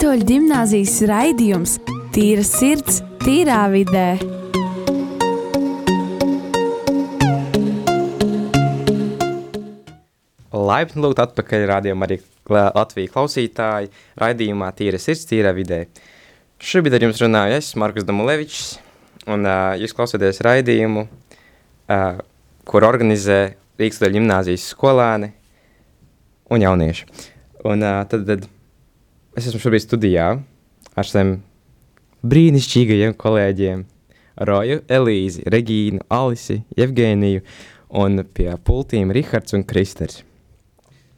Katoļu gimnāzijas raidījums Tīra sirds, tīrā vidē. Laipni lūgt atpakaļ rādījumā arī Latvijas klausītāji raidījumā Tīra sirds, tīrā vidē. Šobrīd ar jums runāju es, Markus Damulevičs, un uh, jūs klausāties raidījumu, uh, kur organizē Rīgas gimnāzijas skolēni un jaunieši. Un uh, tad, tad es esmu šobrīd studijā ar saviem brīnišķīgajiem kolēģiem Roju, Elīzi, Regīnu, Alisi, Jevgēniju un pie pultīm Rihards un Kristers.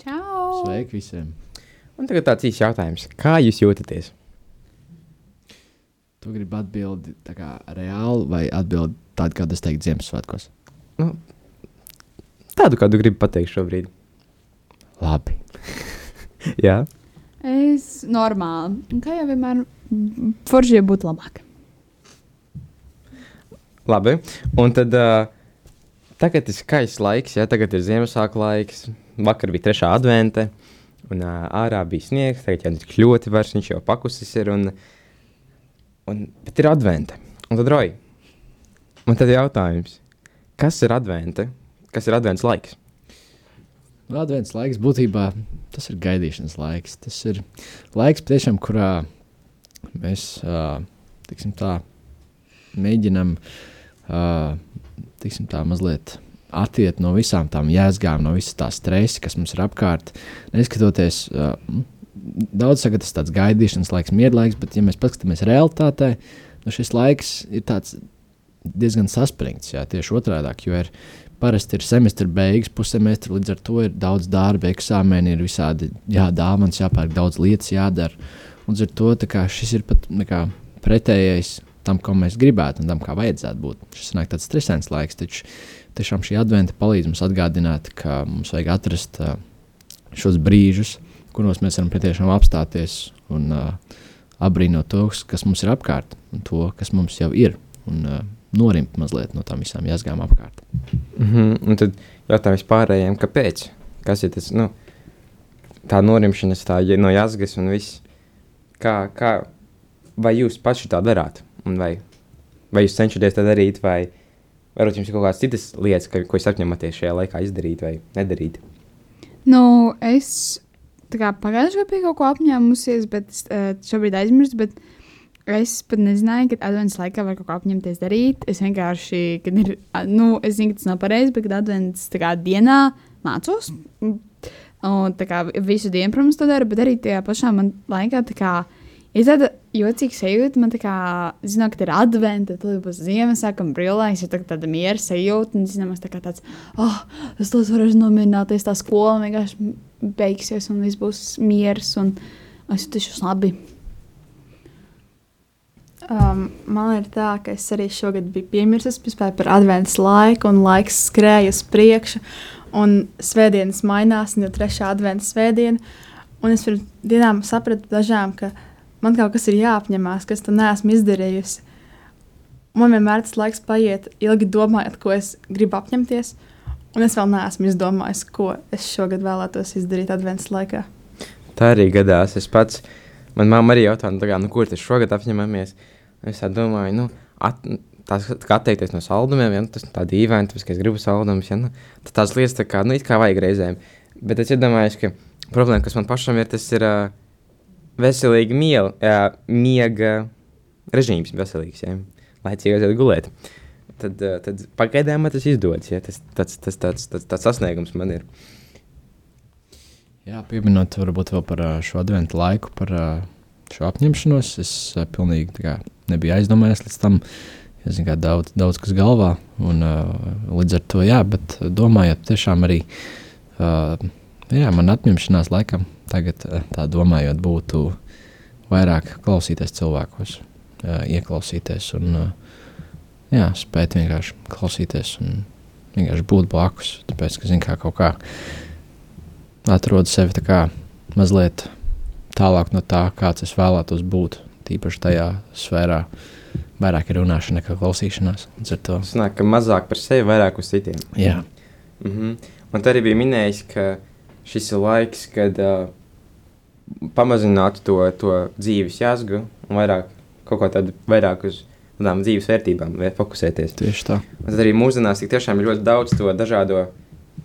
Čau! Sveiki visiem! Un tagad tāds īsts jautājums. Kā jūs jūtaties? Tu gribi atbildēt tā kā reāli vai atbildēt tādu, kādu es teiktu Ziemassvētkos? Nu, tādu, kādu gribi pateikt šobrīd. Labi. Jā. Es normāli. Un Kā jau vienmēr, forši būtu labāk. Labi. Un tad uh, tagad ir skaists laiks, ja tagad ir Ziemassvētku laiks. Vakar bija trešā advente, un uh, ārā bija sniegs. Tagad jau tik ļoti vairs viņš jau pakusis ir. Un, un, bet ir advente. Un tad roja. Man tad jautājums, kas ir advente? Kas ir advents laiks? Nu, Advents laiks būtībā tas ir gaidīšanas laiks. Tas ir laiks, tiešām, kurā mēs tā, mēģinam tā, mazliet atiet no visām tām jēdzgām, no visas tā stresa, kas mums ir apkārt. Neskatoties, m, daudz saka, tas ir tāds gaidīšanas laiks, mierlaiks, bet, ja mēs paskatāmies realitātē, nu šis laiks ir diezgan saspringts, jā, tieši otrādāk, jo ir parasti ir semestra beigas, pussemestra, līdz ar to ir daudz darba, eksāmeni, ir visādi jādāvāns, jāpērk daudz lietas, jādara. Un līdz ar to kā, šis ir pat kā, pretējais tam, ko mēs gribētu un tam, kā vajadzētu būt. Šis ir tāds stresants laiks, taču tiešām šī adventa palīdz mums atgādināt, ka mums vajag atrast uh, šos brīžus, kuros mēs varam patiešām apstāties un uh, apbrīnot to, kas mums ir apkārt un to, kas mums jau ir. Un, uh, norimt mazliet no tām visām jāsgām apkārt. Mm -hmm. Un tad jautājums pārējiem, kāpēc? Kas ir tas, nu, tā norimšanas, tā no jāsgas un viss. Kā, kā, vai jūs paši tā darāt? Un vai, vai jūs cenšaties tā darīt, vai varbūt jums ir kaut kādas citas lietas, ka, ko jūs apņematies šajā laikā izdarīt vai nedarīt? Nu, es tā kā pagājušajā gadā biju kaut ko apņēmusies, bet es, eh, šobrīd aizmirsu. Bet es pat nezināju, ka adventas laikā var kaut ko apņemties darīt. Es vienkārši, kad ir, nu, es zinu, ka tas nav pareizi, bet kad adventas dienā mācos. Un tā kā visu dienu, protams, to daru, bet arī tajā pašā man laikā tā kā. Ir tāda jocīga sajūta, man tā kā, zinām, ka ir advents, tad būs Ziemassvētku brīvlaiks, ir tā, tāda miera sajūta, un, zinām, tā kā tāds, oh, es tos varu nomierināties, tā skola vienkārši beigsies, un viss būs miers, un es jutīšos labi. Um, man ir tā, ka es arī šogad biju piemirsis par adventas laiku, un laiks skrēja uz priekšu, un svētdienas mainās, un jau trešā adventas svētdiena. Un es pirms dienām sapratu dažām, ka man kaut kas ir jāapņemās, kas to neesmu izdarījusi. Man vienmēr tas laiks paiet ilgi domājot, ko es gribu apņemties, un es vēl neesmu izdomājis, ko es šogad vēlētos izdarīt adventas laikā. Tā arī gadās. Es pats, man mamma arī jautā, nu, kā, nu, kur tas šogad apņemamies. Es domāju, nu, at, tās, tā atteikties no saldumiem, ja, nu, tas tā dīvaini, tāpēc, ka es gribu saldumus, ja, nu, tad tās lietas tā kā, nu, it kā vajag reizēm. Bet es iedomājos, ka problēma, kas man pašam ir, tas ir uh, veselīgi miela, uh, miega režīms veselīgs, ja, laicīgi aiziet gulēt. Tad, uh, tad pagaidām man tas izdodas, ja, tas, tas, tas, tas, tas, tas sasniegums man ir. Jā, pieminot varbūt vēl par šo adventu laiku, par šo apņemšanos, es pilnīgi kā, nebiju aizdomājies līdz tam. Es zinu, ka daudz, daudz kas galvā, un līdz ar to, jā, bet domājot, tiešām arī, jā, man atņemšanās laikam, tagad tā domājot, būtu vairāk klausīties cilvēkos, ieklausīties un jā, spēt vienkārši klausīties un vienkārši būt blakus. Tāpēc, ka, zinu, kā kaut kā atrodu sevi tā kā mazliet tālāk no tā, kāds es vēlētos būt. Tīpaši tajā sfērā vairāk ir runāšana nekā klausīšanās. Tas nāk, ka mazāk par sevi, vairāk uz citiem. jā, Mm -hmm. Un tā arī bija minējis, ka šis ir laiks, kad uh, pamazinātu to, to dzīves jāsgu un vairāk kaut ko tādu vairāk uz tādām dzīves vērtībām fokusēties. Tieši tā. Un tad arī mūsdienās tik tiešām ir ļoti daudz to dažādo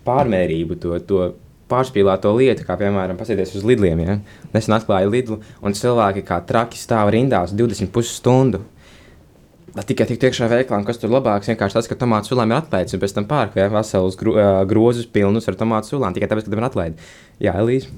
pārmērību, to, to pārspīlēto lietu, kā piemēram, pasieties uz lidliem. Ja? Nesen atklāja lidlu, un cilvēki kā traki stāv rindās 20 pusstundu. Tikai tik iekšā veiklā, kas tur labāks, vienkārši tas, ka tomātu sulām ir atlaists, un pēc tam pērk ja, veselus gro, grozus pilnus ar tomātu sulām, tikai tāpēc, ka tam ir atlaidi. Jā, Elīze.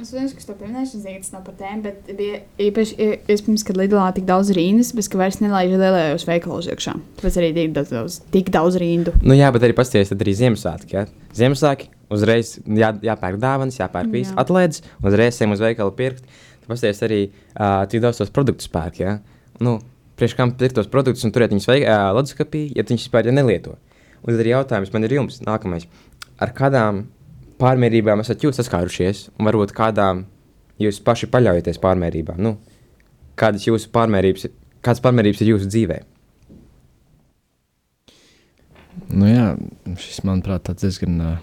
Es domāju, ka tas pieminēšu, es nezinu, tas nav par tēmu, bet bija īpaši iespējams, ka Lidlā tik daudz rindas, bet ka vairs nelaiž lielajos veikalos iekšā. Tāpēc arī tik daudz, tik daudz rindu. Nu jā, bet arī pasties, tad arī Ziemassvētki. Ja? Ziemassvētki uzreiz jā, jāpērk dāvanas, jāpērk viss, jā. atlaides, uzreiz ejam uz veikalu pirkt. Tad pasties arī uh, tik daudz tos produktus pērk. Ja? Nu, priekš kam pirkt tos produktus un turēt viņus uh, leduskapī, ja viņš vispār ja nelieto. Un tad ir jautājums man ir jums nākamais. Ar kādām pārmērībām esat jūs saskārušies, un varbūt kādām jūs paši paļaujaties pārmērībām? Nu, kādas jūsu pārmērības, kādas pārmērības ir jūsu dzīvē? Nu jā, šis, manuprāt, tāds diezgan uh,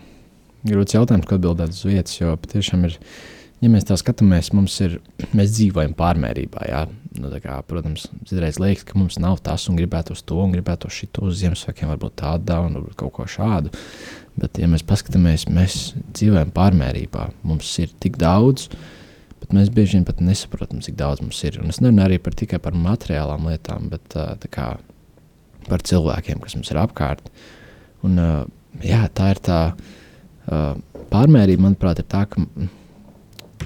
grūts jautājums, ko atbildēt uz vietas, jo patiešām ir, ja mēs tā skatāmies, mums ir, mēs dzīvojam pārmērībā, jā. Nu, kā, protams, citreiz liekas, ka mums nav tas un gribētu to un gribētu šito uz Ziemassvētkiem, varbūt tādu un varbūt kaut ko šādu. Bet, ja mēs paskatāmies, mēs dzīvojam pārmērībā. Mums ir tik daudz, bet mēs bieži vien pat nesaprotam, cik daudz mums ir. Un es nerunāju arī par, tikai par materiālām lietām, bet kā, par cilvēkiem, kas mums ir apkārt. Un, jā, tā ir tā pārmērība, manuprāt, ir tā, ka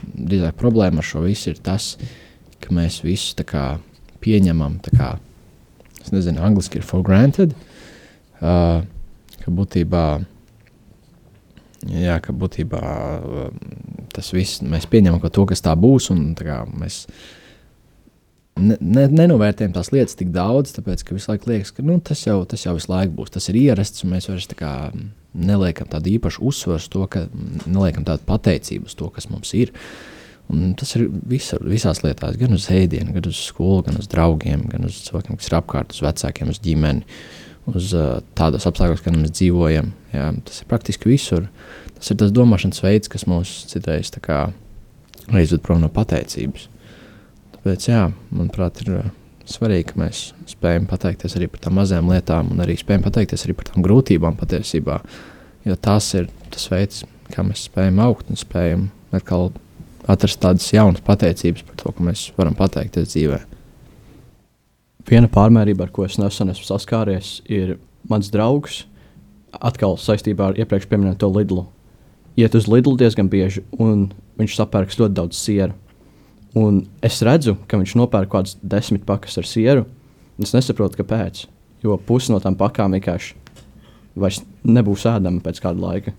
drīzāk problēma ar šo visu ir tas, ka mēs visu kā, pieņemam, kā, es nezinu, angļuiski ir for granted, uh, ka būtībā Jā, ka būtībā um, tas viss mēs pieņemam, ka to, kas tā būs, un tā kā, mēs ne, ne, nenovērtējam tās lietas tik daudz, tāpēc ka visu laiku liekas, ka nu, tas, jau, tas jau visu laiku būs, tas ir ierasts, un mēs vairs kā, neliekam tādu īpašu uzsvaru uz to, ka neliekam tādu pateicību uz to, kas mums ir. Un tas ir visur, visās lietās, gan uz ēdienu, gan uz skolu, gan uz draugiem, gan uz cilvēkiem, kas ir apkārt, uz vecākiem, uz ģimeni. Uz uh, tādos apstākļos, kādā mēs dzīvojam. Jā, tas ir praktiski visur. Tas ir tas domāšanas veids, kas mūs citreiz aizved prom no pateicības. Tāpēc, jā, manuprāt, ir uh, svarīgi, ka mēs spējam pateikties arī par tām mazām lietām, un arī spējam pateikties arī par tām grūtībām patiesībā. Jo tas ir tas veids, kā mēs spējam augt un spējam atkal atrast tādas jaunas pateicības par to, ka mēs varam pateikties dzīvēm. Viena pārmērība, ar ko es nesen esmu saskāries, ir mans draugs. Atkal saistībā ar iepriekš minēto Lidlu. Iet uz Lidlu diezgan bieži, un viņš sapērks ļoti daudz sieru. Un es redzu, ka viņš nopērk kaut kādas desmit pakas ar sieru. Es nesaprotu, kāpēc. Jo pusi no tām pakām vienkārši vairs nebūs ēdama pēc kāda laika.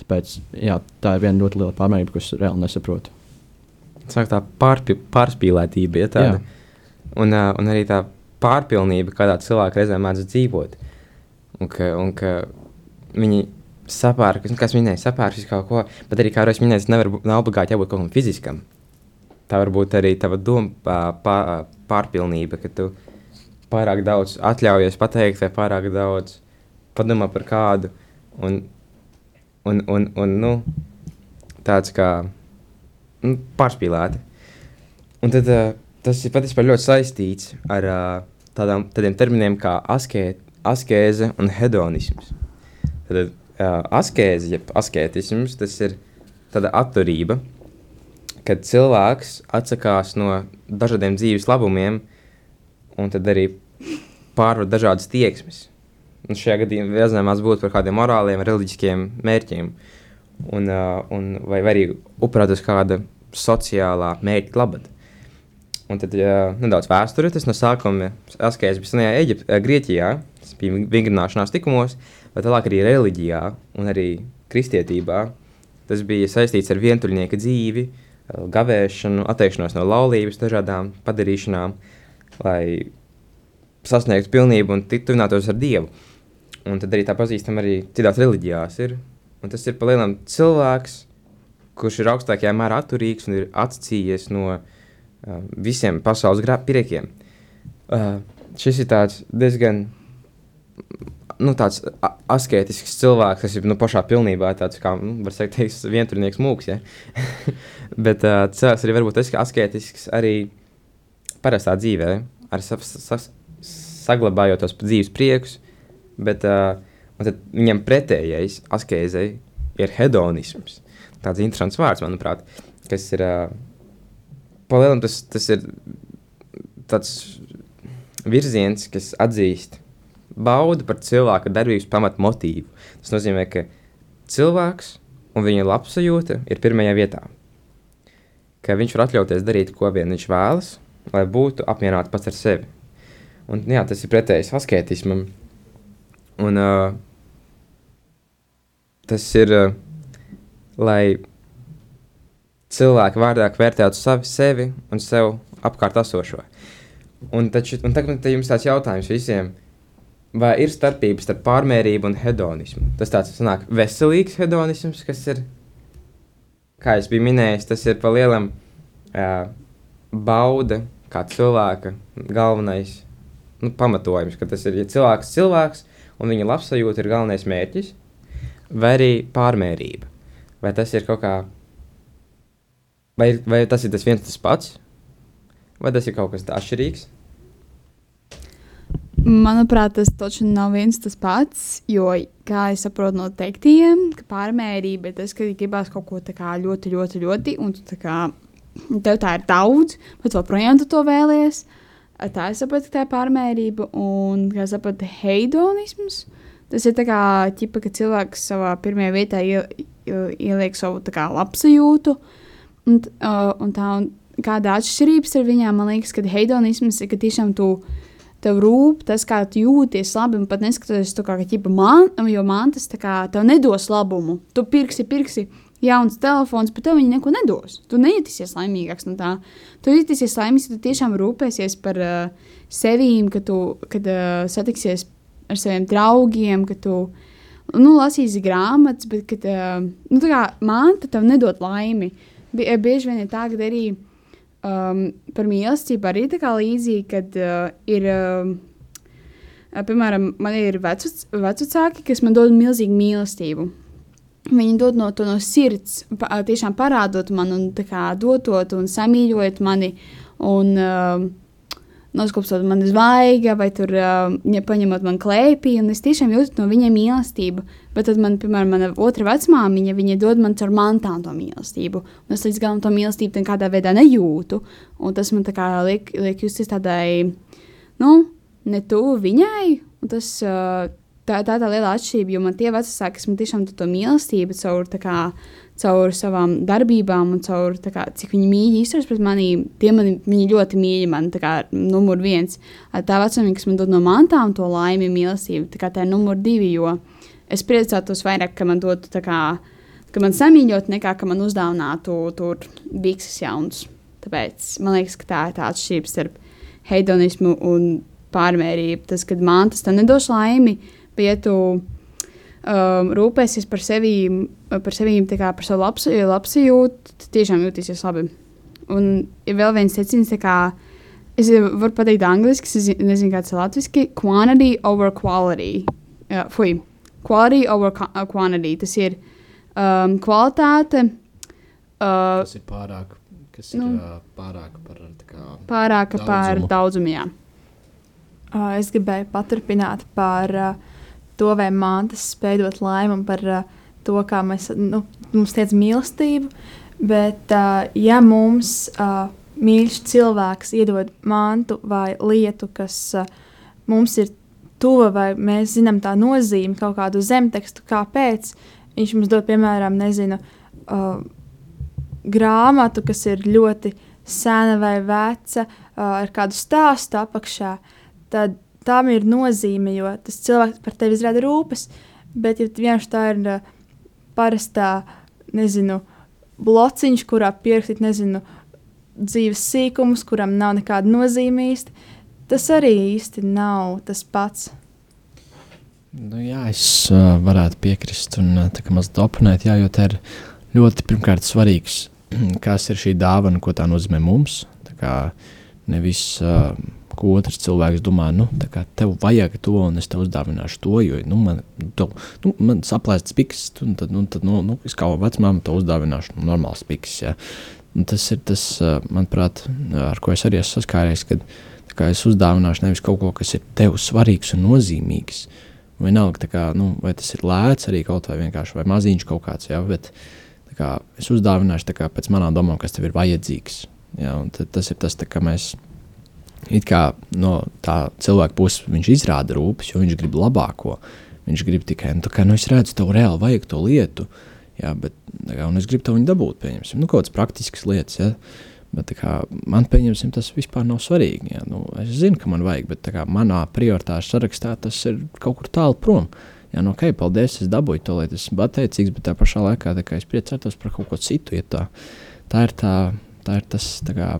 Tāpēc jā, tā ir viena ļoti liela pārmērība, ko es reāli nesaprotu. Sāk tā pārpi, pārspīlētība, ja tāda. Jā. Un, uh, un arī tā pārpilnība, kādā cilvēkā reizēm mēdz dzīvot. Un ka, un ka viņi sapērk, kas minēja, sapērk kaut ko, bet arī, kā jau es minēju, nevar būt obligāti jābūt kaut kam fiziskam. Tā var būt arī tava doma pār, pārpilnība, ka tu pārāk daudz atļaujies pateikt, vai pārāk daudz padomā par kādu. Un, un, un, un nu, tāds kā nu, pārspīlēti. Un tad uh, tas ir patiesībā ļoti saistīts ar uh, tādām, tādiem terminiem kā askē, askēze un hedonisms. Tad uh, askēze, jeb askētisms, tas ir tāda atturība, kad cilvēks atsakās no dažādiem dzīves labumiem un tad arī pārvar dažādas tieksmes. Un šajā gadījumā vēlamies būt par kādiem morāliem, reliģiskiem mērķiem, un, uh, un, vai, arī upurēt uz kāda sociālā mērķa labad. Un tad uh, nedaudz vēsture. Tas no sākuma askēs bija senajā Eģip, uh, Grieķijā, tas bija vingrināšanās tikumos, bet tālāk arī reliģijā un arī kristietībā. Tas bija saistīts ar vientuļnieka dzīvi, uh, gavēšanu, atteikšanos no laulības, dažādām padarīšanām, lai sasniegtu pilnību un tuvinātos ar Dievu. Un tad arī tā pazīstam arī citās reliģijās. Ir. Un tas ir palielinām cilvēks, kurš ir augstākajā mērā atturīgs un ir atcījies no uh, visiem pasaules priekiem. Uh, šis ir diezgan nu, tāds asketisks cilvēks, kas ir nu, pašā pilnībā tāds, kā nu, var teikt, teiks, vienturnieks mūks. Ja? Bet uh, cilvēks arī var būt asketisks arī parastā dzīvē, ar sa sa saglabājot tos dzīves priekus. Bet uh, viņam pretējais askezei ir hedonisms. Tāds interesants vārds, manuprāt, kas ir. Uh, Palielam tas, tas ir tāds virziens, kas atzīst baudu par cilvēka darbības pamatmotīvu. Tas nozīmē, ka cilvēks un viņa labsajūta ir pirmajā vietā. Ka viņš var atļauties darīt, ko vien viņš vēlas, lai būtu apmierināts pats ar sevi. Un, jā, tas ir pretējs asketismam. Un, uh, tas ir, uh, lai cilvēki vārdāk vērtētu savi, sevi un sev apkārt esošo. Un, taču, un tagad jums tāds jautājums visiem. Vai ir starpība starp pārmērību un hedonismu? Tas tāds sanāk, veselīgs hedonisms, kas ir, kā jau biju minējis, tas ir pa lielam uh, bauda, kā cilvēka galvenais nu, pamatojums. Ka tas ir ja cilvēks, cilvēks, un viņa labsajūta ir galvenais mērķis, vai arī pārmērība. Vai tas ir kaut kā, vai, vai tas ir tas viens tas pats, vai tas ir kaut kas atšķirīgs? Manuprāt, tas taču nav viens tas pats, jo, kā es saprotu no teiktiem, ka pārmērība ir tas, ka gribās kaut ko ļoti, ļoti, ļoti, un tu tā kā, tev tā ir daudz, bet joprojām tu to vēlies. Tā es saprotu, ka tā ir pārmērība, un, kā saprotu, heidonisms. Tas ir tā kā, ķipa, ka cilvēks savā pirmajā vietā iel, ieliek savu kā, labsajūtu, un, uh, un tā, un kāda atšķirības ar viņām, man liekas, ka heidonisms ir, ka tiešām tu tev rūp tas, kā tu jūties labi, un pat neskatoties to, kā ķipa man, jo man tas kā, tev nedos labumu. Tu pirksi, pirksi jauns telefons, bet tev viņi neko nedos. Tu nejutīsies laimīgāks no tā. Tu jutīsies laimīgs, ja tu tiešām rūpēsies par uh, sevīm, kad tu kad, uh, satiksies ar saviem draugiem, kad tu nu, lasīsi grāmatas, bet kad, uh, nu, tā kā manta tev nedod laimi. Bieži vien ir tā, ka arī um, par mīlestību arī tā kā līdzīgi, kad uh, ir, uh, piemēram, man ir vecāki, kas man dod milzīgu mīlestību. Viņi dod no, no sirds, pa, tiešām parādot man, un kā, dotot un samīļojot mani. Un, uh, noskopstot man zvaiga, vai tur ja paņemot man klēpī, un es tiešām jūtu no viņiem mīlestību. Bet tad, man, piemēram, mana otra vecmāmiņa, viņa dod man caur mantām to mīlestību. Un es līdz galam to mīlestību nekādā veidā nejūtu. Un tas man kā, liek, liek justies tādai, nu, ne tuvu viņai. Tas, tā, tā tā liela atšķirība, jo man tie vecāki, kas man tiešām to mīlestību caur tā kā caur savām darbībām un caur kā, cik viņi mīļi izturas pret mani. Tie mani viņi ļoti mīļi, man tā kā numur viens. Tā vecuma, kas man dod no mantām to laimi, mīlestību, tā kā tā ir numur divi. Jo es priecātos vairāk, ka man dotu tā kā, ka man samīļot, nekā ka man uzdāvinātu tur bikses jauns. Tāpēc man liekas, ka tā ir tā atšķirība starp hedonismu un pārmērību. Tas, kad man tas nedos laimi, bet ja tu um, rūpēsies par sevi, par sevi kā par savu labs, labsajūtu, tiešām jutīsies labi. Un ir vēl viens teiciens, kā es varu pateikt angliski, es nezinu, kāds ir latviski, quantity over quality. Uh, fui, quality over quantity. Tas ir um, kvalitāte. Uh, tas ir pārāk. Kas ir nu, uh, pārāk par kā, pārāka daudzumu. par daudzumu. Jā. Uh, es gribēju paturpināt par uh, to, vai mantas spēj dot laimi un par uh, to, kā mēs, nu, mums tiec mīlestību. Bet, uh, ja mums uh, mīļš cilvēks iedod mantu vai lietu, kas uh, mums ir tuva, vai mēs zinām tā nozīmi, kaut kādu zemtekstu, kāpēc viņš mums dod, piemēram, nezinu, uh, grāmatu, kas ir ļoti sena vai veca, uh, ar kādu stāstu apakšā, tad tam ir nozīme, jo tas cilvēks par tevi izrāda rūpes. Bet, ja vienkārši tā ir uh, parastā, nezinu, blociņš, kurā pierakstīt, nezinu, dzīves sīkumus, kuram nav nekāda nozīme īsti, tas arī īsti nav tas pats. Nu, jā, es uh, varētu piekrist un uh, tā kā mazliet jā, jo tā ir ļoti pirmkārt svarīgs, kas ir šī dāvana, ko tā nozīmē mums. Tā kā nevis uh, ko otrs cilvēks domā, nu, tā kā tev vajag to, un es tev uzdāvināšu to, jo, nu, man, tev, nu, man saplēsts piks, un tad, nu, tad, nu, nu es kā vecmāma tev uzdāvināšu nu, normāls piks, ja. Un tas ir tas, manuprāt, ar ko es arī esmu saskāries, kad kā, es uzdāvināšu nevis kaut ko, kas ir tev svarīgs un nozīmīgs, vienalga, tā kā, nu, vai tas ir lēts arī kaut vai vienkārši, vai maziņš kaut kāds, ja, bet kā, es uzdāvināšu kā, pēc manām domām, kas tev ir vajadzīgs. Ja, tas ir tas, ka mēs it kā no tā cilvēka puses viņš izrāda rūpes, jo viņš grib labāko. Viņš grib tikai, nu, kā, nu es redzu, tev reāli vajag to lietu, jā, bet, kā, un es gribu to dabūt, pieņemsim, nu, kaut kādas praktiskas lietas, ja, bet, kā, man, pieņemsim, tas vispār nav svarīgi, ja, nu, es zinu, ka man vajag, bet, kā, manā prioritāšu sarakstā tas ir kaut kur tālu prom, jā, nu, ok, paldies, es dabūju to lietu, esmu pateicīgs, bet tā pašā laikā, tā kā es priecātos par kaut ko citu, ja tā, tā ir tā, tā ir tas, tā kā,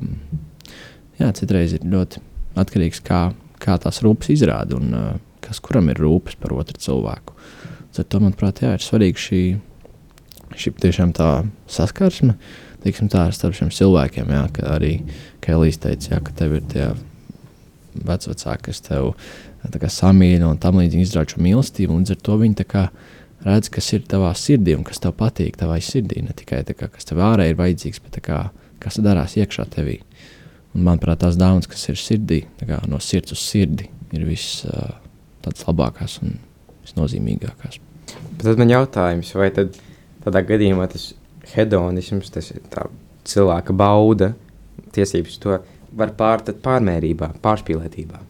jā, citreiz ir ļoti atkarīgs no kā, kā tās rūpes izrāda un uh, kas kuram ir rūpes par otru cilvēku. Tad, manuprāt, jā, ir svarīgi šī, šī tiešām tā saskarsme tā, starp šiem cilvēkiem. Jā, ka arī Kēlīs teica, jā, ka tev ir tie vecāki, kas tev samīļo un tam līdzīgi izrāda šo mīlestību. Līdz ar to viņi redz, kas ir tavā sirdī un kas tev patīk tavā sirdī. Ne tikai kā, kas tev ārēji ir vajadzīgs, bet kā, kas darās iekšā tevī. Un, manuprāt, tās dāvanas, kas ir sirdī, kā, no sirds uz sirdi, ir viss uh, tādas labākās un visnozīmīgākās. Bet tad man jautājums, vai tad tādā gadījumā tas hedonisms, tas ir cilvēka bauda, tiesības to var pārtāt pārmērībā, pārspīlētībā?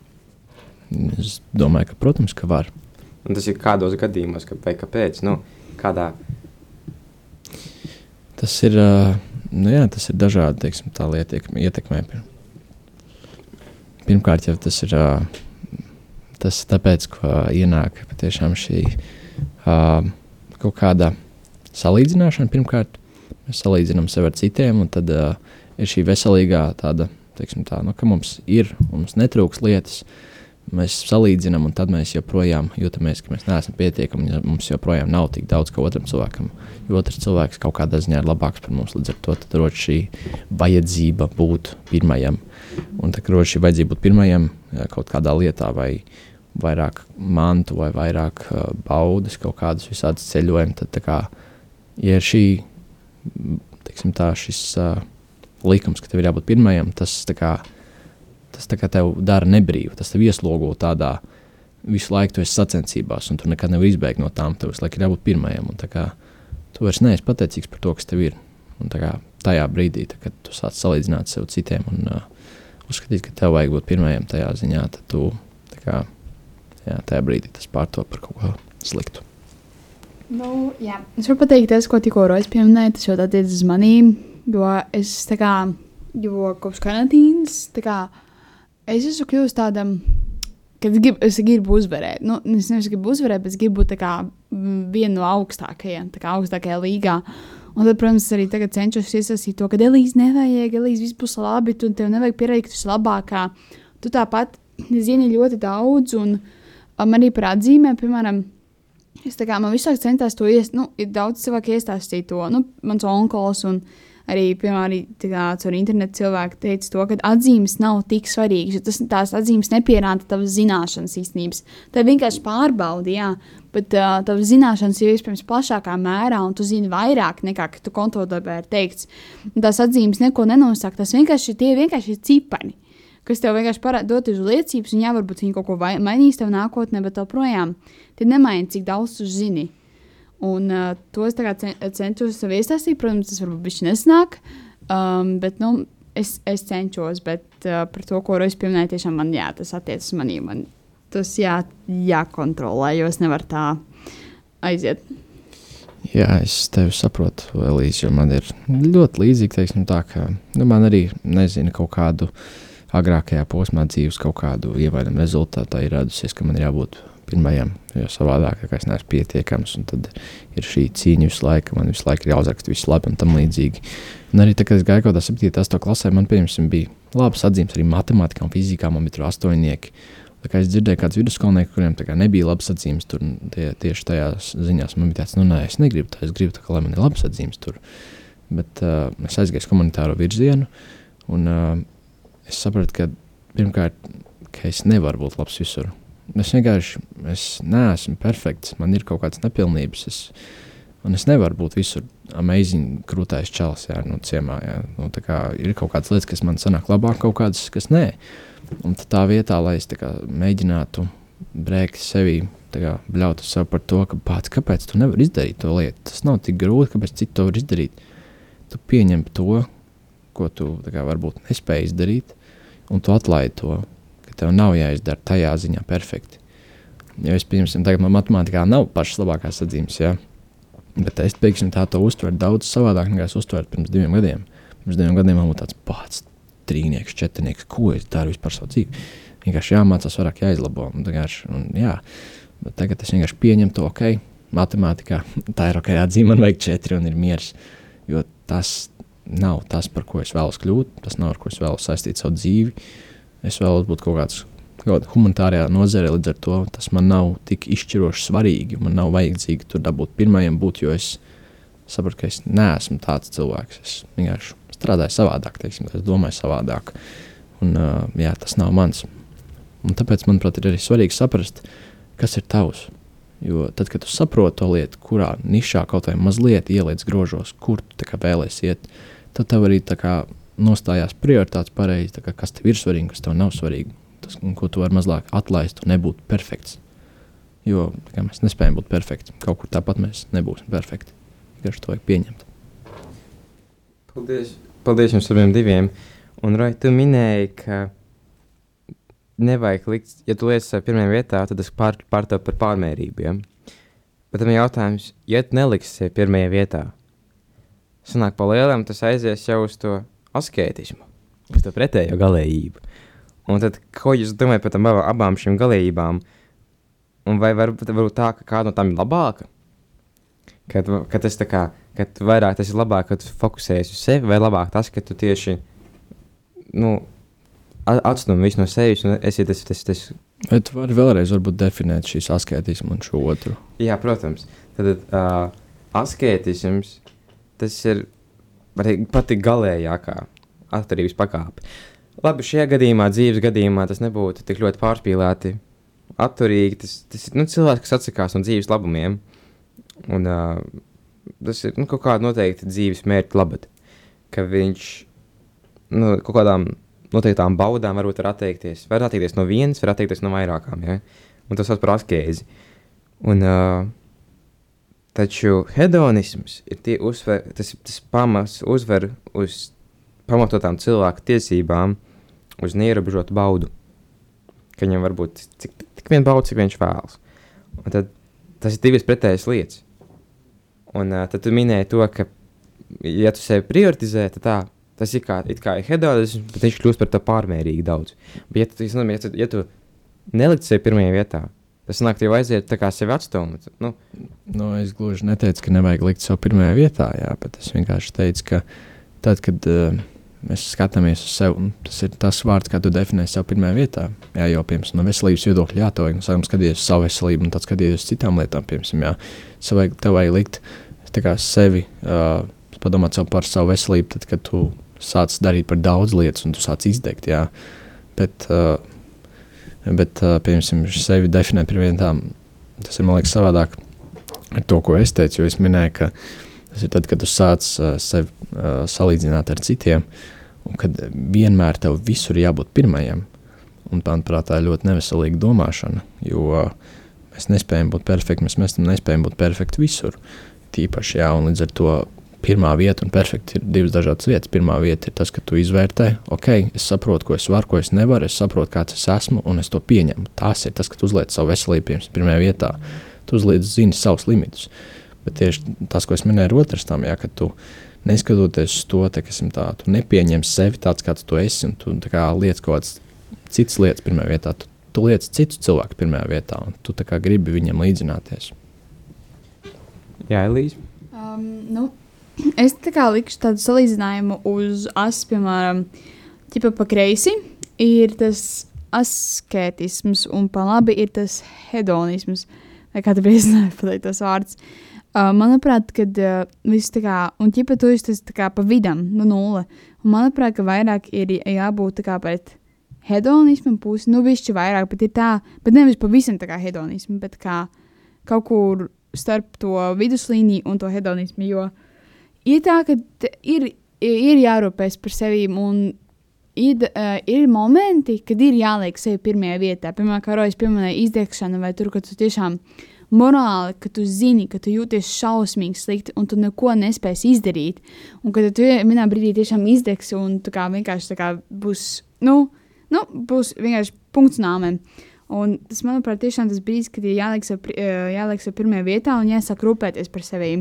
Es domāju, ka, protams, ka var. Un tas ir kādos gadījumos, ka, vai kāpēc? Nu, kādā? Tas ir, nu jā, tas ir dažādi, teiksim, tā lieta ietekmē. Pirmkārt, jau tas ir tas tāpēc, ka ienāk patiešām šī uh, kaut kāda salīdzināšana. Pirmkārt, mēs salīdzinām sevi ar citiem, un tad uh, ir šī veselīgā tāda, teiksim tā, nu, ka mums ir, mums netrūks lietas, mēs salīdzinām, un tad mēs joprojām jūtamies, ka mēs neesam pietiekami, ja mums joprojām nav tik daudz kā otram cilvēkam. Jo otrs cilvēks kaut kādā ziņā ir labāks par mums, līdz ar to rodas šī vajadzība būt pirmajam. Un tā kā šī vajadzība būt pirmajam kaut kādā lietā, vai vairāk mantu, vai vairāk uh, baudas, kaut kādas visādas ceļojumi, tad kā, ja ir šī, teiksim tā, šis uh, likums, ka tev ir jābūt pirmajam, tas tā kā, tas tev dara nebrīvu, tas tev ieslogo tādā visu laiku tu esi sacensībās, un tu nekad nevari izbēgt no tām, tev visu laiku ir jābūt pirmajam, kā tu vairs neesi pateicīgs par to, kas tev ir, un kā tajā brīdī, tā, kad tu sāc salīdzināt sev citiem un uh, uzskatīt, ka tev vajag būt pirmajam tajā ziņā, tad tu kā, jā, tajā brīdī tas pārto par kaut ko sliktu. Nu, jā. es varu pateikt, tas, ko tikko Rojas pieminēja, tas jau attiecas uz manīm, jo es tā kā, jo kopš karantīnas, tā kā, es esmu kļuvusi tādam, kad es gribu, es gribu uzvarēt. Nu, es nevis gribu uzvarēt, bet es gribu būt viena no augstākajiem, tā kā augstākajā līgā. Un tad, protams, arī tagad cenšos iesaistīt to, ka Elīze nevajag, Elīze viss būs labi, tu tev nevajag pierādīt, ka tu esi labākā. Tu tāpat zini ļoti daudz, un um, arī par atzīmēm, piemēram, es kā man visu laiku centos to iest, nu, ir daudz cilvēku iestāstīt to, nu, mans onkols un arī, piemēram, caur internetu cilvēki teica to, ka atzīmes nav tik svarīgas, jo tas, tās atzīmes nepierāda tavas zināšanas īstenības. Tā vienkārši pārbaudi, jā, bet uh, tavas zināšanas ir iespējams plašākā mērā, un tu zini vairāk nekā, ka tu kontodarbē ir teikts. Tās atzīmes neko nenosaka, tas vienkārši tie vienkārši ir cipari, kas tev vienkārši parāda dot uz liecības, un jā, varbūt viņi kaut ko mainīs tev nākotnē, bet joprojām tie nemaina, cik daudz tu zini. Un uh, to es cenšos sev iestāstīt, protams, tas varbūt viņš nesnāk, um, bet, nu, es, es cenšos, bet uh, par to, ko es pieminēju, tiešām man, jā, tas attiecas manī. Man tas jā, jākontrolē, jo es nevaru tā aiziet. Jā, es tevi saprotu, Elīze, jo man ir ļoti līdzīgi, teiksim, tā, ka nu, man arī nezinu kaut kādu agrākajā posmā dzīves kaut kādu ievainojumu rezultātā ir radusies, ka man ir jābūt pirmajam, jo savādāk, es neesmu pietiekams, tad ir šī cīņa visu laiku, man visu laiku ir jāuzraksta viss labi un tam līdzīgi. Un arī tad, kad es gāju kaut kādā 7. 8. klasē, man, piemēram, bija labas atzīmes arī matemātikā un fizikā, man bija tur astoņnieki. Tā kā es dzirdēju, kāds vidusskolnieks, kuriem nebija labas atzīmes, tur tie, tieši tajās ziņās man bija tāds, nu, nē, es negribu tā, es gribu, tā, ka, lai man ir labas atzīmes tur. Bet uh, es aizgāju uz komunitāro virzienu, un uh, es sapratu, ka pirmkārt ka es nevaru būt labs visur. Es vienkārši es neesmu perfekts, man ir kaut kādas nepilnības. Es, un es nevaru būt visur amazing, krūtais čels, jā, nu, ciemā. Jā. Nu, kā, ir kaut kādas lietas, kas man sanāk labāk, kaut kādas, kas nē. Un tā vietā, lai es kā, mēģinātu brēkt sevi, kā, bļaut uz sevi par to, ka pats, kāpēc tu nevari izdarīt to lietu. Tas nav tik grūti, kāpēc citi to var izdarīt. Tu pieņem to, ko tu kā, varbūt nespēji izdarīt, un tu atlaidi to tev nav jāizdara tajā ziņā perfekti. Jo es, piemēram, tagad man matemātikā nav pašas labākās atzīmes, ja? bet es, piemēram, tā to uztveru daudz savādāk nekā es uztveru pirms diviem gadiem. Pirms diviem gadiem man bija tāds pats trīnieks, četrnieks, ko es daru vispār savu dzīvi. Vienkārši jāmācās vairāk, jāizlabo. Un, un, jā. Bet tagad es vienkārši pieņemu to, ok, matemātikā tā ir ok, atzīme, man vajag četri un ir miers. Jo tas nav tas, par ko es vēlos kļūt, tas nav ar ko es vēlos saistīt savu dzīvi. Es vēlos būt kaut kāds kaut humanitārajā nozarē, līdz ar to tas man nav tik izšķiroši svarīgi. Man nav vajadzīgi tur dabūt pirmajam būt, jo es saprotu, ka es neesmu tāds cilvēks. Es vienkārši strādāju savādāk, teiksim, es domāju savādāk. Un, uh, jā, tas nav mans. Un tāpēc, manuprāt, ir arī svarīgi saprast, kas ir tavs. Jo tad, kad tu saproti to lietu, kurā nišā kaut vai mazliet ieliec grožos, kur tu vēlēsies iet, tad tev arī kā, nostājās prioritātes pareizi, kā, kas tev ir svarīgi, kas tev nav svarīgi. Tas, ko tu vari mazliet atlaist nebūt perfekts. Jo mēs nespējam būt perfekti. Kaut kur tāpat mēs nebūsim perfekti. Vienkārši to vajag pieņemt. Paldies, Paldies jums abiem diviem. Un, Rai, tu minēji, ka nevajag likt, ja tu liec pirmajā vietā, tad tas pār, pārtev par pārmērību. Ja? Bet tam ir jautājums, ja tu neliksi pirmajā vietā, sanāk pa lielam, tas aizies jau uz to askētismu, uz to pretējo galējību. Un tad, ko jūs domājat par tam abām šīm galējībām? Un vai var, varbūt tā, ka kāda no tām ir labāka? Kad, kad tas tā kā, kad vairāk tas ir labāk, kad fokusējies uz sevi, vai labāk tas, ka tu tieši, nu, atstum visu no sevis un esi tas, tas, tas. Tu vari vēlreiz varbūt definēt šīs askētismu un šo otru? Jā, protams. Tad uh, askētisms, tas ir pati galējākā atkarības pakāpe. Labi, šajā gadījumā, dzīves gadījumā, tas nebūtu tik ļoti pārspīlēti, atturīgi. Tas, tas ir nu, cilvēks, kas atsakās no dzīves labumiem. Un, uh, tas ir nu, kaut kāda noteikta dzīves mērķa labad. Ka viņš nu, kaut kādām noteiktām baudām varbūt var atteikties. Var atteikties no vienas, var atteikties no vairākām. Ja? Un tas par askēzi. Un, uh, Taču hedonisms ir tie uzver, tas, tas pamats uzver uz pamatotām cilvēku tiesībām, uz neierobežotu baudu. Ka viņam var būt cik, tik vien bauda, cik viņš vēlas. Un tad tas ir divas pretējas lietas. Un uh, tad tu minēji to, ka, ja tu sevi prioritizē, tad tā, tas ir kā, kā ir hedonisms, bet viņš kļūst par to pārmērīgi daudz. Bet, ja tu, ja tu, ja tu nelikt sevi pirmajā vietā, Tas nāk, jau aiziet tā kā sevi atstūmēt. Nu. Nu, es gluži neteicu, ka nevajag likt savu pirmajā vietā, jā, bet es vienkārši teicu, ka tad, kad uh, mēs skatāmies uz sevi, tas ir tas vārds, kā tu definē sev pirmajā vietā. Jā, jau piemēram, no veselības viedokļa, jā, to vajag sākam skatīties uz savu veselību, un tad skatīties uz citām lietām, piemēram, jā, savai, tev vajag likt kā, sevi, uh, padomāt sev par savu veselību, tad, kad tu sāc darīt par daudz lietas, un tu sāc izdegt, jā, bet uh, Bet, piemēram, sevi definēt par vietām, tas ir man liekas savādāk ar to, ko es teicu. Jo es minēju, ka tas ir tad, kad tu sāc sevi salīdzināt ar citiem, un kad vienmēr tev visur jābūt pirmajam. Un, manuprāt, tā ir ļoti neveselīga domāšana, jo mēs nespējam būt perfekti, mēs, mēs nespējam būt perfekti visur. Tīpaši, jā, un līdz ar to pirmā vieta un perfekti ir divas dažādas vietas. Pirmā vieta ir tas, ka tu izvērtē, ok, es saprotu, ko es varu, ko es nevaru, es saprotu, kāds es esmu, un es to pieņemu. Tas ir tas, ka tu uzliec savu veselību pirmajā vietā. Tu uzliec, zini savus limitus. Bet tieši tas, ko es minēju, ir otrs tam, ja, ka tu neskatoties uz to, te, tā, tu nepieņem sevi tāds, kāds tu esi, un tu liec kaut kādas citas lietas pirmajā vietā. Tu, tu liec citu cilvēku pirmajā vietā, un tu gribi viņam līdzināties. Jā, Elīze. Um, nu, Es tā kā likšu tādu salīdzinājumu uz asu, piemēram, ķipa pa kreisi ir tas asketisms, un pa labi ir tas hedonisms. Vai kā tu brīdināji pateikt tos vārdus? Uh, manuprāt, kad uh, viss tā kā, un ķipa tu esi tas tā kā pa vidam, no nulle. Un manuprāt, ka vairāk ir jābūt tā kā pret hedonisma pusi, nu, višķi vairāk, bet ir tā, bet nevis pavisam tā kā hedonisma, bet kā kaut kur starp to viduslīniju un to hedonismu, jo ir tā, ka ir, ir jārūpēs par sevi ir, uh, ir momenti, kad ir jāliek sevi pirmajā vietā. Piemēram, kā Rojas pieminēja izdegšana vai tur, kad tu tiešām morāli, ka tu zini, ka tu jūties šausmīgi slikti un tu neko nespēsi izdarīt. Un kad tu vienā brīdī tiešām izdegsi un tā kā vienkārši tā kā būs, nu, nu, būs vienkārši punkts nāmēm. Un tas, manuprāt, tiešām tas brīdis, kad ir jāliek sev, eh, jāliek sev pirmajā vietā un jāsāk rūpēties par sevi.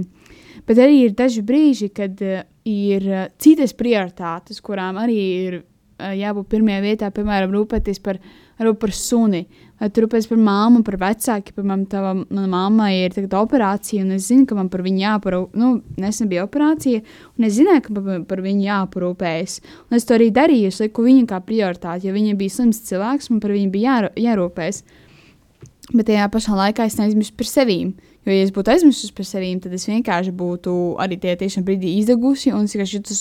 Bet arī ir daži brīži, kad uh, ir uh, citas prioritātes, kurām arī ir uh, jābūt pirmajā vietā, piemēram, rūpēties par, varbūt par suni, vai rūpēties par māmu, par vecāku. Piemēram, tava mana mamma ir tagad operācija, un es zinu, ka man par viņu jāparūpējas. Nu, nesen bija operācija, un es zināju, ka par, par viņu jāparūpējas. Un es to arī darīju, es lieku viņu kā prioritāti, jo viņa bija slims cilvēks, man par viņu bija jāro, jārūpējas. Bet tajā pašā laikā es neaizmirsu par sevi. Jo, ja es būtu aizmirsusi par sevi, tad es vienkārši būtu arī tajā tiešām brīdī izdegusi, un es vienkārši jutos,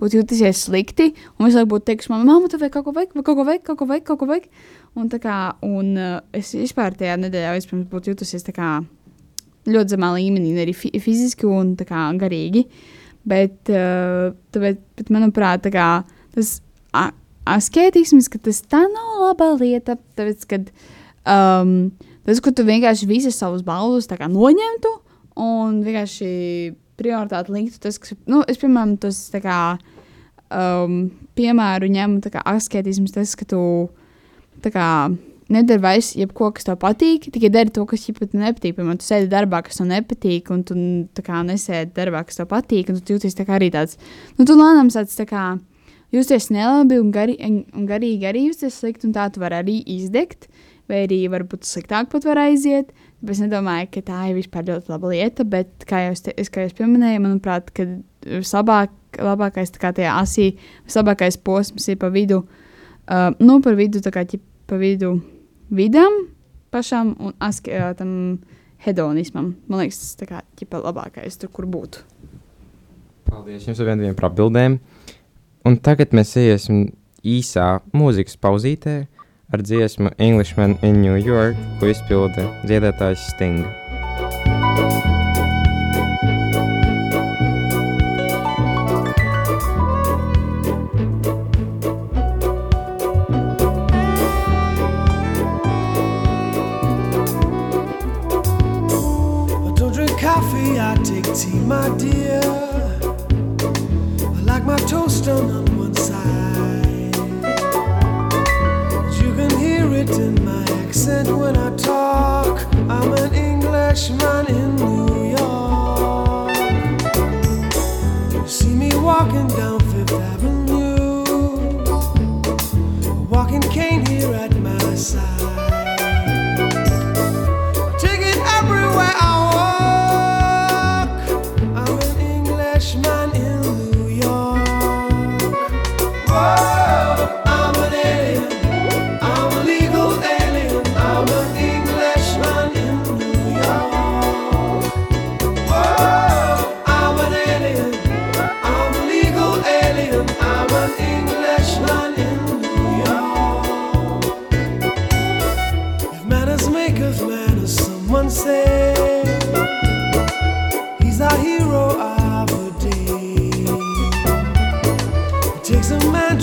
būtu jutusies slikti. Un es būtu teikusi, mamma, mamma, tu vajag kaut ko veikt, vai kaut ko veikt, kaut ko veikt, kaut ko veikt. Un, kā, un uh, es vispār tajā nedēļā vispirms būtu jutusies kā ļoti zemā līmenī, arī fi fiziski un kā garīgi. Bet, uh, tāpēc, bet manuprāt, tā kā, tas a- asketisms, ka tas tā nav laba lieta, tāpēc, kad um, tas, ka tu vienkārši visas savus balvas noņemtu un vienkārši prioritāti liktu tas, kas, nu, es, piemēram, tas tā kā um, piemēru ņemu, tā kā asketisms, tas, ka tu tā kā nedari vairs jebko, kas tev patīk, tikai dari to, kas tev nepatīk. Piemēram, tu sēdi darbā, kas tev nepatīk, un tu tā kā nesēdi darbā, kas tev patīk, un tu jūties tā kā arī tāds, nu, tu lēnām sāc tā kā justies nelabi un, gari, un garīgi arī justies slikti, un tā tu vari arī izdegt, vai arī varbūt sliktāk pat var aiziet. Es nedomāju, ka tā ir vispār ļoti laba lieta, bet, kā jau es, te, es, kā jau es pieminēju, manuprāt, vislabāk, labākais tajā asī, vislabākais posms ir pa vidu, uh, nu, par vidu, tā kā pa vidu vidam pašam un aske, uh, tam hedonismam. Man liekas, tas tā kā ķipa labākais tur, kur būt. Paldies jums abiem par atbildēm. Un tagad mēs iesim īsā mūzikas pauzītē ar dziesmu Englishman in New York, ko izpilda dziedātājs Sting. I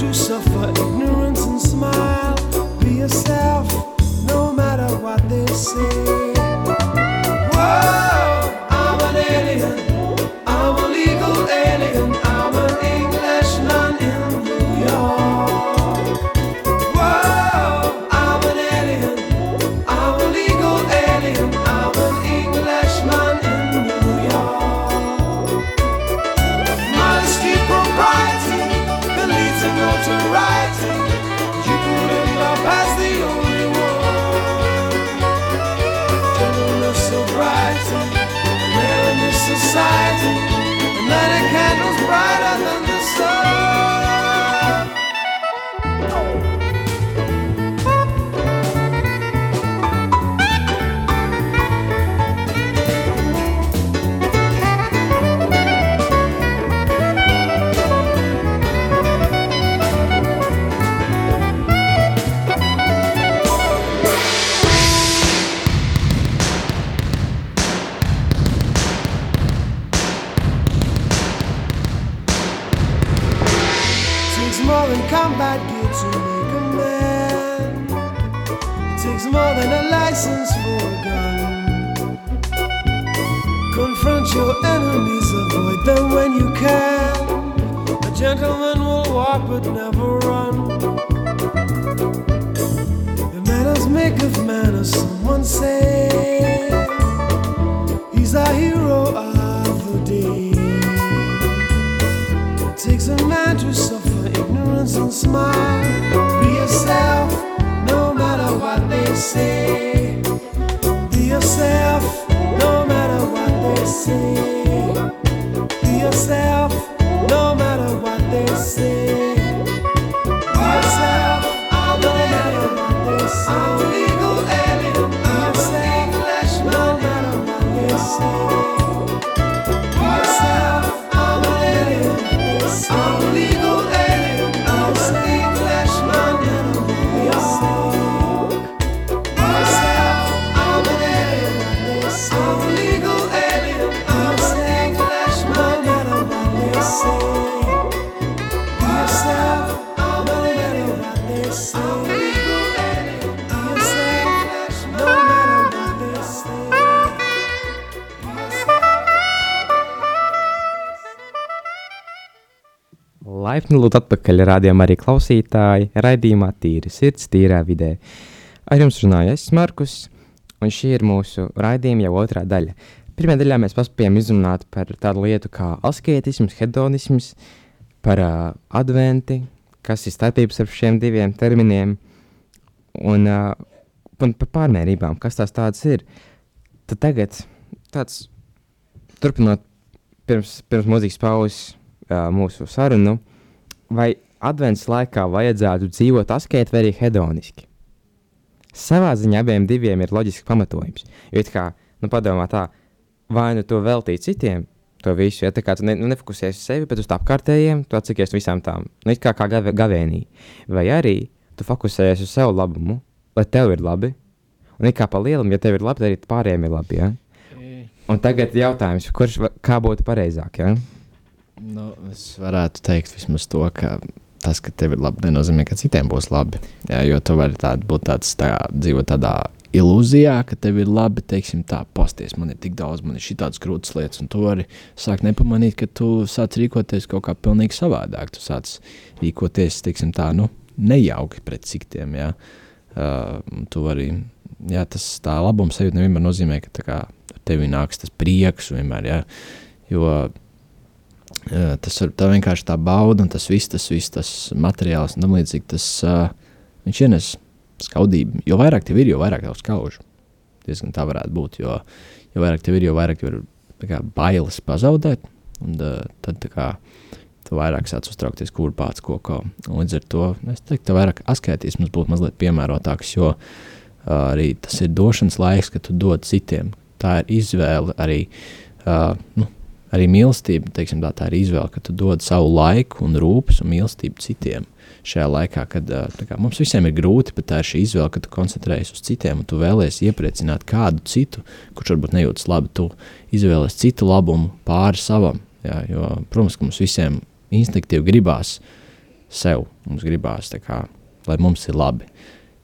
to suffer ignorance and smile. Be yourself, no matter what they say. License for a gun. Confront your enemies, avoid them when you can. A gentleman will walk but never run. The manners make of manners, someone say. He's a hero of the day. It takes a man to suffer ignorance and smile. Be yourself, no matter what they say. Yourself, no matter what they say. Be yourself, Laipni lūdzu atpakaļ rādījumā arī klausītāji, raidījumā tīri sirds, tīrā vidē. Ar jums runāju es, Markus, un šī ir mūsu raidījuma jau otrā daļa. Pirmajā daļā mēs paspējām izrunāt par tādu lietu kā asketisms, hedonisms, par uh, adventi, kas ir starpības starp šiem diviem terminiem, un, uh, un par pārmērībām, kas tās tādas ir. Tad tagad tāds, turpinot pirms, pirms mūzikas pauzes uh, mūsu sarunu, vai advents laikā vajadzētu dzīvot askēti vai arī hedoniski? Savā ziņā abiem diviem ir loģisks pamatojums. Jo, it kā, nu, padomā tā, vai nu to veltīt citiem, to visu, ja tā kā tu ne, nu, nefokusējies uz sevi, bet uz apkārtējiem, tu atsakies visām tām, nu, kā, kā gave, gavēnī. Vai arī tu fokusējies uz savu labumu, lai tev ir labi, un it kā pa lielam, ja tev ir labi, tad arī pārējiem ir labi. Ja? Un tagad jautājums, kurš kā būtu pareizāk? Ja? Nu, es varētu teikt vismaz to, ka tas, ka tev ir labi, nenozīmē, ka citiem būs labi. Jā, jo tu vari tād, būt tāds, tā, dzīvot tādā ilūzijā, ka tev ir labi, teiksim, tā, pasties, man ir tik daudz, man ir šitādas grūtas lietas, un tu vari sākt nepamanīt, ka tu sāc rīkoties kaut kā pilnīgi savādāk. Tu sāc rīkoties, teiksim, tā, nu, nejauki pret citiem, jā. Uh, tu vari, jā, tas tā labums sevi nevienmēr nozīmē, ka tā kā tev nāks tas prieks vienmēr, jā, jo tas ir tā vienkārši tā bauda, un tas viss, tas, viss, tas materiāls un tam līdzīgi, tas uh, viņš ienes skaudību. Jo vairāk tev ir, jo vairāk tev skauž. Diezgan tā varētu būt, jo, jo vairāk tev ir, jo vairāk tev ir kā, bailes pazaudēt, un uh, tad tā kā tu vairāk sāc uztraukties, kur pats ko ko. Un līdz ar to es teiktu, ka vairāk asketisms būtu mazliet piemērotāks, jo uh, arī tas ir došanas laiks, kad tu dod citiem. Tā ir izvēle arī. Uh, nu, arī mīlestība, teiksim, tā, tā ir izvēle, ka tu dod savu laiku, un rūpes un mīlestību citiem. Šajā laikā, kad kā, mums visiem ir grūti, bet tā ir šī izvēle, ka tu koncentrējies uz citiem, un tu vēlēsies iepriecināt kādu citu, kurš varbūt nejūtas labi. Tu izvēlēsies citu labumu pāri savam. Jā, jo, protams, ka mums visiem instinktīvi gribās sev, mums gribās, kā, lai mums ir labi.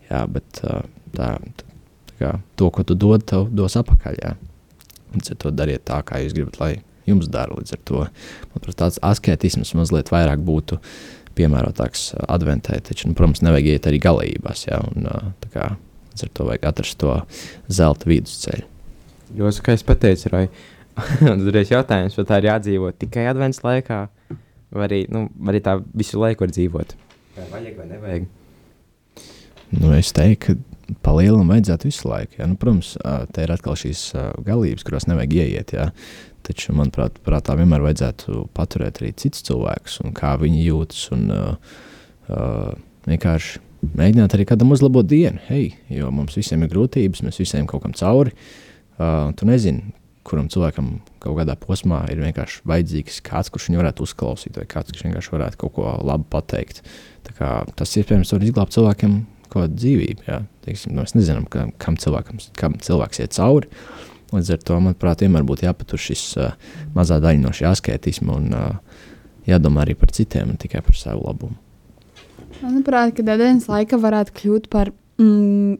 Jā, bet tā, tā kā, to, ko tu dod, tev dos atpakaļ. Jā. Līdz ar to dariet tā, kā jūs gribat, lai jums dara. Līdz ar to manuprāt, tāds asketisms mazliet vairāk būtu piemērotāks adventē. Taču, nu, protams, nevajag iet arī galībās. Ja, un, tā kā, līdz ar to vajag atrast to zelta vidusceļu. Ļoti skaisti pateicis, Rai. Un tad ir jautājums, vai tā ir jādzīvot tikai advents laikā, vai arī, nu, vai arī tā visu laiku var dzīvot. Vai vajag vai nevajag? Nu, es teiktu, ka pa lielam vajadzētu visu laiku. Ja? Nu, protams, ā, te ir atkal šīs galības, kurās nevajag ieiet. Ja? Taču, manuprāt, prātā vienmēr vajadzētu paturēt arī citus cilvēkus un kā viņi jūtas. Un, uh, uh, vienkārši mēģināt arī kādam uzlabot dienu. Hei, jo mums visiem ir grūtības, mēs visiem kaut kam cauri. Uh, tu nezini, kuram cilvēkam kaut kādā posmā ir vienkārši vajadzīgs kāds, kurš viņu varētu uzklausīt, vai kāds, kurš vienkārši varētu kaut ko labu pateikt. Kā, tas iespējams var izglābt cilvēkiem kaut kādu dzīvību. Jā. Teiksim, nu, mēs nezinām, ka, kam, cilvēkam, kam cilvēks iet cauri. Līdz ar to, manuprāt, vienmēr būtu jāpatur šis uh, mazā daļa no šī asketisma un uh, jādomā arī par citiem, ne tikai par savu labumu. Manuprāt, ka dienas laika varētu kļūt par mm,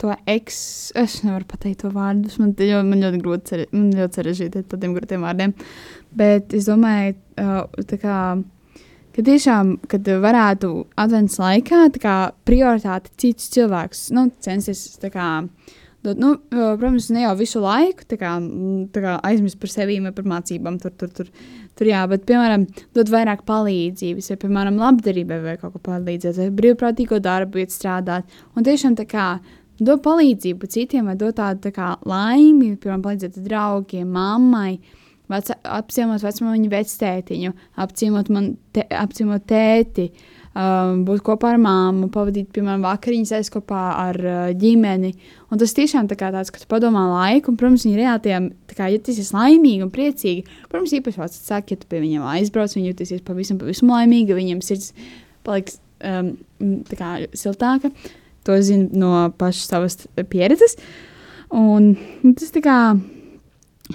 to eks. Es nevaru pateikt to vārdu. Man, jo, man ļoti grūti sare- man ļoti sarežģīti ar tādiem grūtiem vārdiem. Bet es domāju, uh, tā kā, ka tiešām, kad varētu adventas laikā tā kā, prioritāti citus cilvēkus nu, censties tā kā, dot, nu, uh, protams, ne jau visu laiku tā kā, tā kā aizmirst par sevi vai par mācībām. Tur, tur, tur, tur jā, bet, piemēram, dot vairāk palīdzības, vai, piemēram, labdarībai vai kaut ko palīdzēt, vai brīvprātīgo darbu iet strādāt. Un tiešām tā kā dot palīdzību citiem, vai dot tādu tā kā laimi, piemēram, palīdzēt draugiem, mammai. Vec, apciemot vecmāmiņu vectētiņu, apciemot, man te, apciemot tēti, um, būt kopā ar māmu, pavadīt, piemēram, vakariņas aiz kopā ar uh, ģimeni. Un tas tiešām tā tāds, ka tu padomā laiku, un, protams, viņi reāli, tā kā, ja tas ir laimīgi un priecīgi, protams, īpaši saka, ja tu pie viņiem aizbrauc, viņi jutīsies pavisam, pavisam laimīgi, viņiem sirds paliks um, kā siltāka. To zinu no pašas savas pieredzes. Un tas tā kā,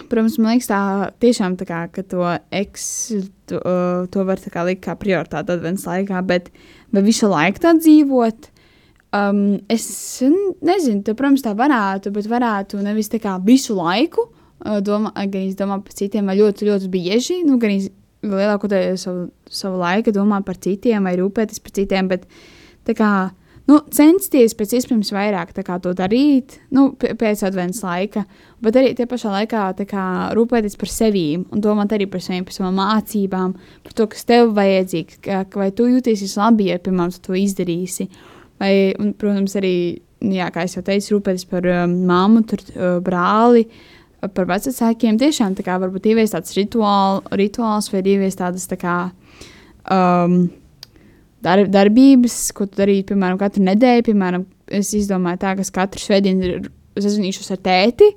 protams, man liekas, tā tiešām tā kā, ka to eks, to, uh, to var kā likt kā prioritāti adventas laikā, bet vai visu laiku tā dzīvot? Um, es nezinu, tā, protams, tā varētu, bet varētu nevis tā kā visu laiku uh, domā, gan izdomāt par citiem, vai ļoti, ļoti bieži, nu, gan iz- lielākoties savu, savu laiku domāt par citiem vai rūpēties par citiem, bet tā kā, nu, censties pēc iespējas vairāk to darīt, nu, pēc adventas laika, bet arī tie pašā laikā kā, rūpēties par sevi un domāt arī par sevi, par savām mācībām, par to, kas tev vajadzīgs, ka, vai tu jūtīsies labi, ja, piemēram, tu to izdarīsi. Vai, un, protams, arī, nu jā, kā jau teicu, rūpēties par um, māmu, tur, uh, brāli, par vecākiem. Tiešām tā kā varbūt ieviest tāds rituāl, rituāls vai ieviest tādas tā kā. Um, dar, darbības, ko tu darīji, piemēram, katru nedēļu. Piemēram, es izdomāju, tā, ka es katru svētdienu sazināšos ar tēti,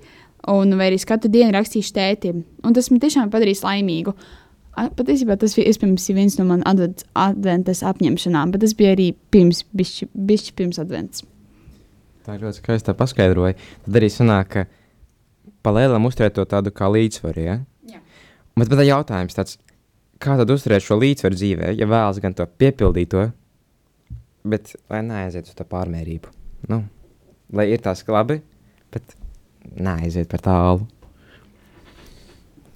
un vai arī katru dienu rakstīšu tētim. Un tas man tiešām padarīs laimīgu. Patiesībā tas bija iespējams viens no maniem advent, adventas apņemšanām, bet tas bija arī pirms, bišķi, bišķi pirms advents. Tā ļoti skaisti paskaidroja. Tad arī sanāk, ka palēlam uzturēt to tādu kā līdzsvaru. Ja? Jā. Bet tad jautājums tāds, kā tad uzturēt šo līdzsvaru dzīvē, ja vēlas gan to piepildīt, to, bet lai neaiziet uz to pārmērību. Nu, lai ir tās labi, bet neaiziet par tālu.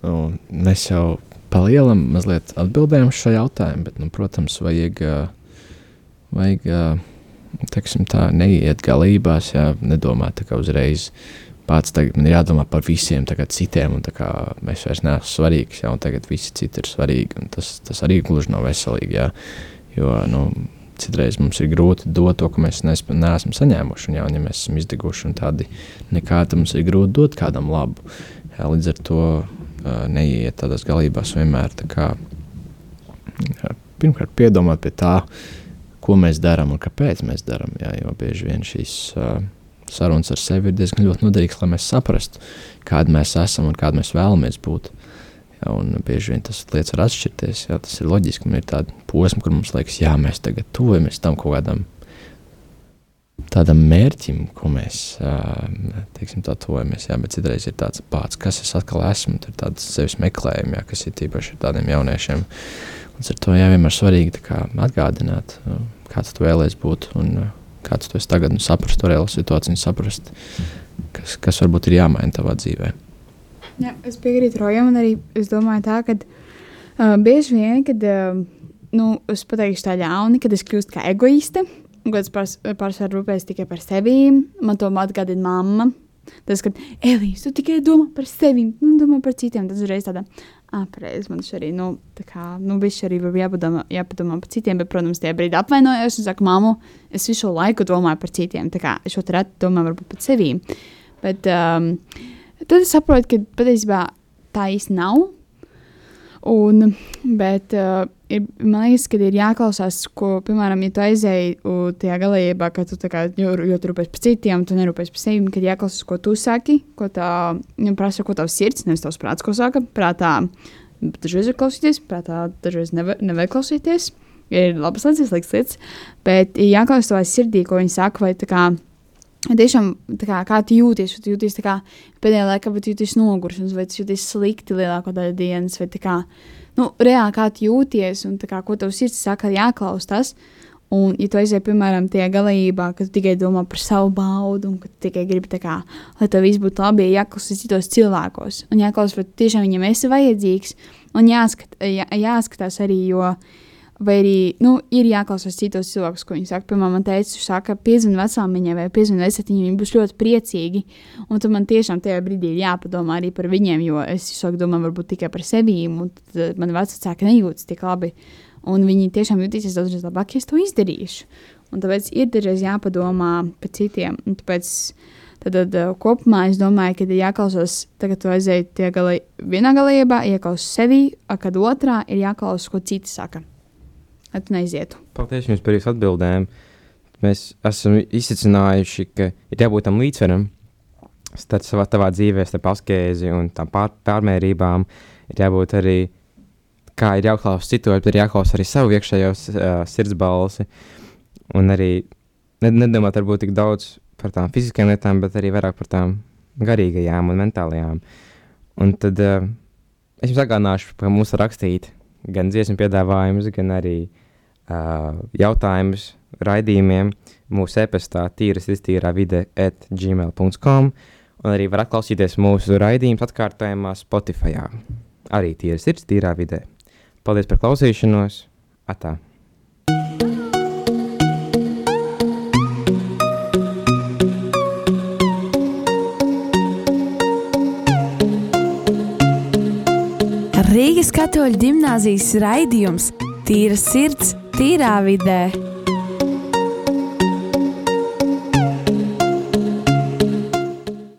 Nu, mēs jau palielam mazliet atbildējām šo jautājumu, bet, nu, protams, vajag, vajag ā, teiksim, tā, neiet galībās, jā, nedomāt tā kā uzreiz. Pats tagad man ir jādomā par visiem citiem, un mēs vairs neesam svarīgs, un tagad visi citi ir svarīgi, tas, tas arī gluži nav veselīgi, jā, jo, nu, citreiz mums ir grūti dot to, ko mēs neesam saņēmuši, un, jā, un ja mēs esam izdeguši un tādi nekādi, mums ir grūti dot kādam labu, jā, līdz ar to uh, neiet tādās galībās vienmēr. Tā kā, jā, pirmkārt, piedomāt pie tā, ko mēs darām un kāpēc mēs darām. Jo bieži vien šīs uh, sarunas ar sevi ir diezgan ļoti noderīgas, lai mēs saprastu, kādi mēs esam un kādi mēs vēlamies būt. Jā, un bieži vien tas lietas var atšķirties. Jā, tas ir loģiski. Man ir tāda posma, kur mums liekas, jā, mēs tagad tuvojamies tam kaut kādam tādam mērķim, ko mēs teiksim, tā tuvojamies. Jā, bet citreiz ir tāds pats, kas es atkal esmu. Tur ir tāds sevis meklējums, jā, kas ir tīpaši tādiem jauniešiem. Līdz ar to jā, vienmēr svarīgi atgādināt, kāds tu vēlēsies būt un kāds tu esi tagad, un saprast to reālo situāciju, un saprast, kas, kas varbūt ir jāmaina tavā dzīvē. Jā, es piekrītu Rojam, un arī es domāju, tā, ka uh, bieži vien, kad uh, nu, es pateikšu tā ļauni, kad es kļūstu kā egoiste, un kad es pārs- pārsvarā rūpējos tikai par sevi, man to atgādina mamma. Tas, kad Elīze, tu tikai domā par sevi, nu, domā par citiem, tas uzreiz tādā apreiz. Man arī, nu, tā kā, nu, viņš arī jāpadomā, jāpadomā par citiem, bet, protams, tie brīdi apvainojos un saku, māmu, es visu laiku domāju par citiem, tā kā es ļoti reti domāju varbūt par sevi. Bet, um, tad es saprotu, ka patiesībā tā īsti nav. Un, bet uh, ir, man liekas, ka ir jāklausās, ko, piemēram, ja tu aizēji uh, tajā galējībā, ka tu kā ļoti ļoti rūpējies par citiem, tu nerūpējies par sevi, kad jāklausās, ko tu saki, ko tā nu, prasa, ko tavs sirds, nevis tavs prāts, ko saka. Prātā dažreiz ir klausīties, prātā dažreiz nevajag, nevajag klausīties. Ir labas lietas, sliktas lietas, bet ir jāklausās tavā sirdī, ko viņi saka, vai tā kā Tiešām, kā, kā tu jūties, tu jūties kā pēdējā laikā, tu jūties noguris, vai tu jūties slikti lielāko daļu dienas, vai tā kā, nu, reāli kā tu jūties, un kā, ko tev sirds saka, jāklaus tas, Un, ja tu aizej, piemēram, tajā galībā, ka tu tikai domā par savu baudu, un ka tu tikai gribi, kā, lai tev viss būtu labi, jāklausās citos cilvēkos, un jāklausās, vai tiešām viņam esi vajadzīgs, un jāskat, jā, jāskatās arī, jo, vai arī, nu, ir jāklausās citos cilvēkus, ko viņi saka. Piemēram, man teica, viņš saka, piezvan vecāmiņai vai piezvan vecātiņai, viņi būs ļoti priecīgi, un tad man tiešām tajā brīdī ir jāpadomā arī par viņiem, jo es sāku domāt varbūt tikai par sevi, un tad man vecāki nejūtas tik labi. Un viņi tiešām jutīsies daudz labāk, ja es to izdarīšu. Un tāpēc ir dažreiz jāpadomā par citiem. Un tāpēc tad, tad uh, kopumā es domāju, ka ir jāklausās, tagad tu aizēji tie galī, vienā galībā, ieklausās sevi, a, kad otrā ir jāklausās, ko citi saka. Lai tu neizietu. Paldies jums par jūsu atbildēm. Mēs esam izsicinājuši, ka ir jābūt tam līdzsvaram starp savā tavā dzīvē, starp askēzi un tām pār, pārmērībām. Ir jābūt arī kā ir jāklausās citu, bet ir jāklausās arī savu iekšējo uh, sirdsbalsi. Un arī nedomāt varbūt tik daudz par tām fiziskajām lietām, bet arī vairāk par tām garīgajām un mentālajām. Un tad uh, es jums atgādināšu, ka mums var rakstīt gan dziesmu piedāvājumus, gan arī uh, jautājumus raidījumiem mūsu e-pastā tīras iztīrā vide at gmail.com un arī var atklausīties mūsu raidījumus atkārtojumā Spotify. Arī tīras sirds tīrā vidē. Paldies par klausīšanos! Atā! Rīgas katoļu gimnāzijas raidījums Tīra sirds, tīrā vidē.